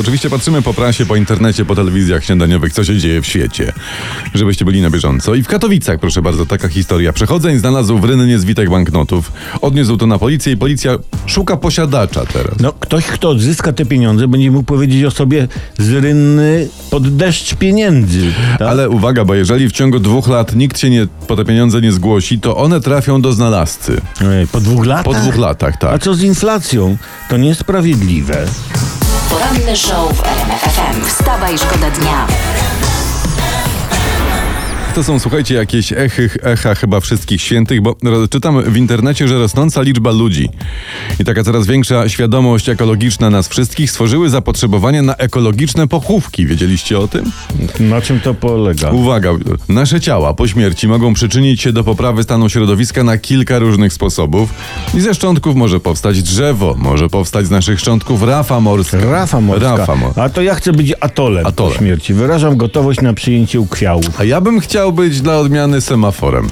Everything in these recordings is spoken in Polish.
Oczywiście patrzymy po prasie, po internecie, po telewizjach śniadaniowych, co się dzieje w świecie, żebyście byli na bieżąco. I w Katowicach, proszę bardzo, taka historia. Przechodzeń znalazł w rynnie zwitek banknotów. Odniósł to na policję i policja szuka posiadacza teraz. No, ktoś, kto odzyska te pieniądze, będzie mógł powiedzieć o sobie z rynny pod deszcz pieniędzy. Tak? Ale uwaga, bo jeżeli w ciągu dwóch lat nikt się nie, po te pieniądze nie zgłosi, to one trafią do znalazcy. Ej, Po dwóch latach? Po dwóch latach, A tak. co z inflacją? To niesprawiedliwe. Poranny show w RMF FM. Wstawaj, szkoda dnia. To są, słuchajcie, jakieś echy, echa chyba wszystkich świętych, bo czytam w internecie, że rosnąca liczba ludzi i taka coraz większa świadomość ekologiczna nas wszystkich stworzyły zapotrzebowanie na ekologiczne pochówki. Wiedzieliście o tym? Na czym to polega? Uwaga, nasze ciała po śmierci mogą przyczynić się do poprawy stanu środowiska na kilka różnych sposobów. I ze szczątków może powstać drzewo, może powstać z naszych szczątków rafa morska. Rafa morska. Rafa mo- A to ja chcę być atolem, Atolem. po śmierci. Wyrażam gotowość na przyjęcie ukwiałów. A ja bym chciał być dla odmiany semaforem.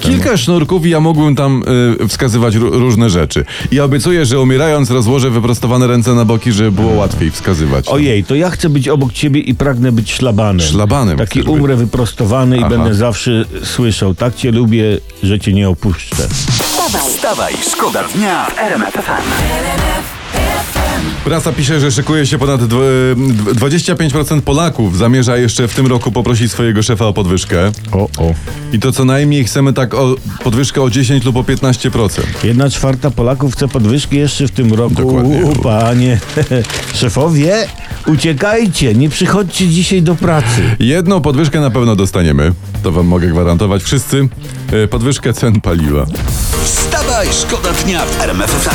Kilka sznurków i ja mógłbym tam y, wskazywać ró- różne rzeczy. I obiecuję, że umierając rozłożę wyprostowane ręce na boki, żeby było łatwiej wskazywać. Ojej, to ja chcę być obok ciebie i pragnę być szlabanem. Szlabanem Taki chcesz być. umrę wyprostowany i Aha. będę zawsze słyszał. Tak cię lubię, że cię nie opuszczę. Wstawaj, Wstawaj, szkoda dnia w RMF FM. Prasa pisze, że szykuje się ponad dw- dw- 25% Polaków zamierza jeszcze w tym roku poprosić swojego szefa o podwyżkę. O, o. I to co najmniej chcemy tak o podwyżkę o 10 lub o 15%. Jedna czwarta Polaków chce podwyżki jeszcze w tym roku. Dokładnie. U, panie. Szefowie, uciekajcie, nie przychodźcie dzisiaj do pracy. Jedną podwyżkę na pewno dostaniemy. To wam mogę gwarantować. Wszyscy y, podwyżkę cen paliwa. Wstawaj, szkoda dnia w RMF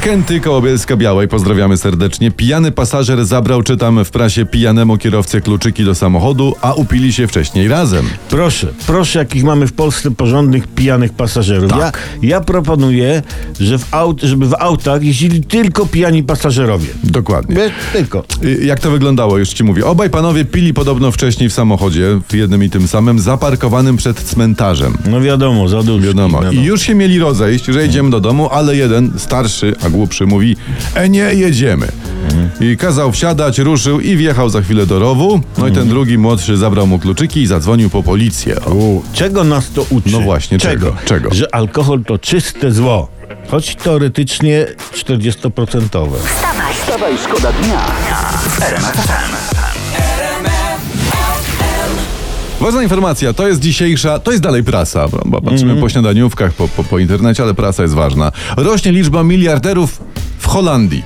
FM. Kęty koło Bielska Białej, pozdrawiamy serdecznie. Pijany pasażer zabrał, czytam w prasie, pijanemu kierowcy kluczyki do samochodu, a upili się wcześniej razem. Proszę, proszę, jakich mamy w Polsce porządnych, pijanych pasażerów. Tak. Ja, ja proponuję, że w aut, żeby w autach jeździli tylko pijani pasażerowie. Dokładnie. Wiesz, tylko. Y, Jak to wyglądało, już ci mówię. Obaj panowie pili podobno wcześniej w samochodzie, w jednym i tym samym, zaparkowanym przed cmentarzem. No wiadomo, za dużo. Wiadomo. I już się mieli rozejść, że idziemy do domu, ale jeden, starszy, a głupszy, mówi E nie, jedziemy. I kazał wsiadać, ruszył i wjechał za chwilę do rowu. No i ten drugi, młodszy, zabrał mu kluczyki i zadzwonił po policję. O, U, czego nas to uczy? No właśnie, czego? Czego? Że alkohol to czyste zło. Choć teoretycznie 40%. wstawaj, Wstawaj, szkoda dnia. Ważna informacja, to jest dzisiejsza, to jest dalej prasa, bo- patrzymy Mhm. po śniadaniówkach, po, po, po internecie, ale prasa jest ważna. Rośnie liczba miliarderów w Holandii.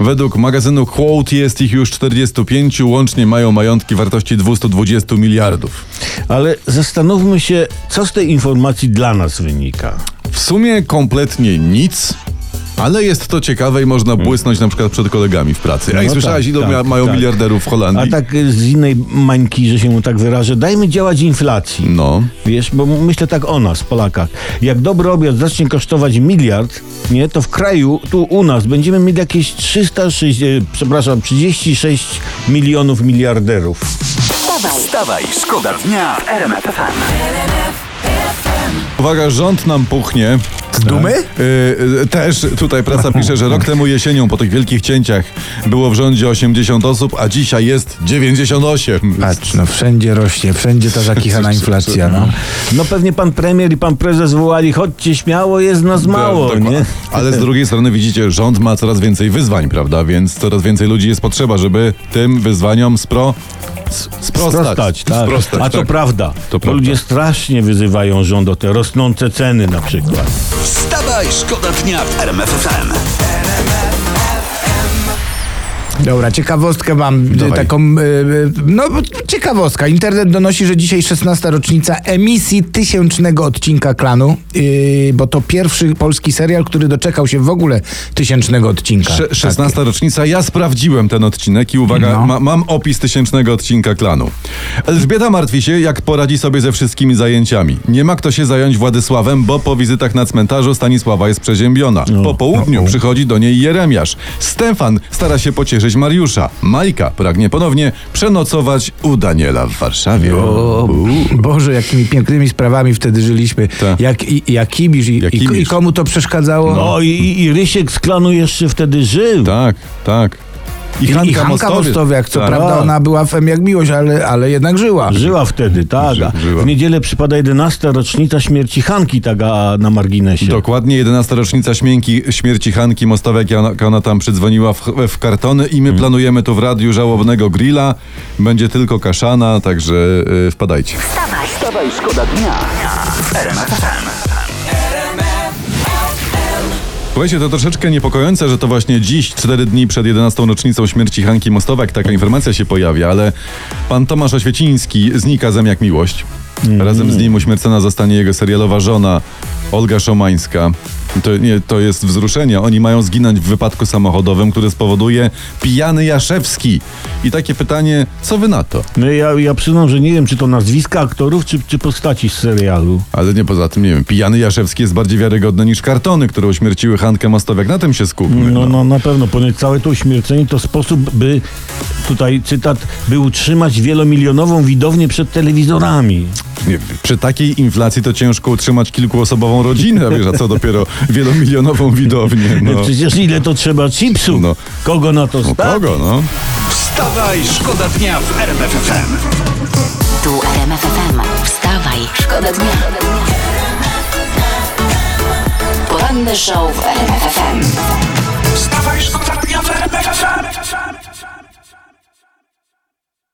Według magazynu Quote jest ich już 45, łącznie mają majątki wartości 220 miliardów. Ale zastanówmy się, co z tej informacji dla nas wynika. W sumie kompletnie nic, ale jest to ciekawe i można błysnąć na przykład przed kolegami w pracy. Ej, Hmm. No słyszałeś, tak, ilu tak, mia- mają tak. miliarderów w Holandii? A tak y, z innej mańki, że się mu tak wyrażę, dajmy działać inflacji. No. Wiesz, bo myślę tak o nas, Polakach. Jak dobry obiad zacznie kosztować miliard, nie, to w kraju, tu u nas, będziemy mieli jakieś 306, e, przepraszam, 36 milionów miliarderów. wstawaj, Wstawaj, szkoda dnia w RMF FM. Uwaga, rząd nam puchnie. Z dumy? Y, y, też tutaj prasa pisze, że rok temu jesienią po tych wielkich cięciach było w rządzie 80 osób, a dzisiaj jest 98. Patrz, no wszędzie rośnie, wszędzie ta zakichana inflacja, no. No pewnie pan premier i pan prezes wołali, chodźcie śmiało, jest nas mało, Dokładnie. nie? Ale z drugiej strony widzicie, rząd ma coraz więcej wyzwań, prawda? Więc coraz więcej ludzi jest potrzeba, żeby tym wyzwaniom spro... Sprostać. Sprostać, tak. Sprostać, A to tak. prawda. To prawda. ludzie strasznie wyzywają rząd o te rosnące ceny na przykład. Wstawaj, szkoda dnia w RMF FM. Dobra, ciekawostkę mam, y, Dawaj. taką, y, y, no ciekawostka. Internet donosi, że dzisiaj 16. rocznica emisji tysięcznego odcinka Klanu, bo to pierwszy polski serial, który doczekał się w ogóle tysięcznego odcinka. Sze- 16 rocznica, ja sprawdziłem ten odcinek i uwaga, No. ma, mam opis tysięcznego odcinka klanu. Elżbieta martwi się, jak poradzi sobie ze wszystkimi zajęciami. Nie ma kto się zająć Władysławem, bo po wizytach na cmentarzu Stanisława jest przeziębiona. Po południu przychodzi do niej Jeremiasz. Stefan stara się pocieszyć Mariusza. Majka pragnie ponownie przenocować u Daniela w Warszawie. O, Boże, jakimi pięknymi sprawami wtedy żyliśmy. Tak. Jak, i, jak Kibisz i, i komu to przeszkadzało? No i, i Rysiek z klanu jeszcze wtedy żył. Tak, tak. I, I Hanka Mostowiec. Mostowiak, co Tak. prawda ona była fem jak miłość, ale, ale jednak żyła. Żyła wtedy, tak. Żyła. W niedzielę przypada 11. rocznica śmierci Hanki, tak a na marginesie. Dokładnie 11. rocznica śmierci Hanki Mostowiak, jak ona, ona tam przydzwoniła w, w kartony i my Hmm. planujemy tu w radiu żałobnego grilla. Będzie tylko kaszana, także y, wpadajcie. Wstawaj, szkoda dnia Słuchajcie, to troszeczkę niepokojące, że to właśnie dziś, cztery dni przed 11. rocznicą śmierci Hanki Mostowiak, taka informacja się pojawia, ale pan Tomasz Oświeciński znika zem jak miłość. Razem z nim uśmiercona zostanie jego serialowa żona Olga Szomańska. To, nie, to jest wzruszenie. Oni mają zginąć w wypadku samochodowym, który spowoduje pijany Jaszewski. I takie pytanie, co wy na to? No ja, ja przyznam, że nie wiem, czy to nazwiska aktorów, czy, czy postaci z serialu. Ale nie poza tym, nie wiem, pijany Jaszewski jest bardziej wiarygodny niż kartony, które uśmierciły Hankę Mostowiak. Na tym się skupmy. No, no na pewno, ponieważ całe to uśmiercenie to sposób, by, tutaj cytat, by utrzymać wielomilionową widownię przed telewizorami. Nie, przy takiej inflacji to ciężko utrzymać kilkuosobową rodzinę, a wiesz, a co dopiero wielomilionową widownię. No, Przecież ile to trzeba chipsów? No. Kogo na to no stać? kogo, no? Wstawaj, szkoda dnia w RMF FM. Tu RMF FM. Wstawaj, szkoda dnia. Poranny show w RMF FM. Wstawaj, szkoda dnia w RMF FM.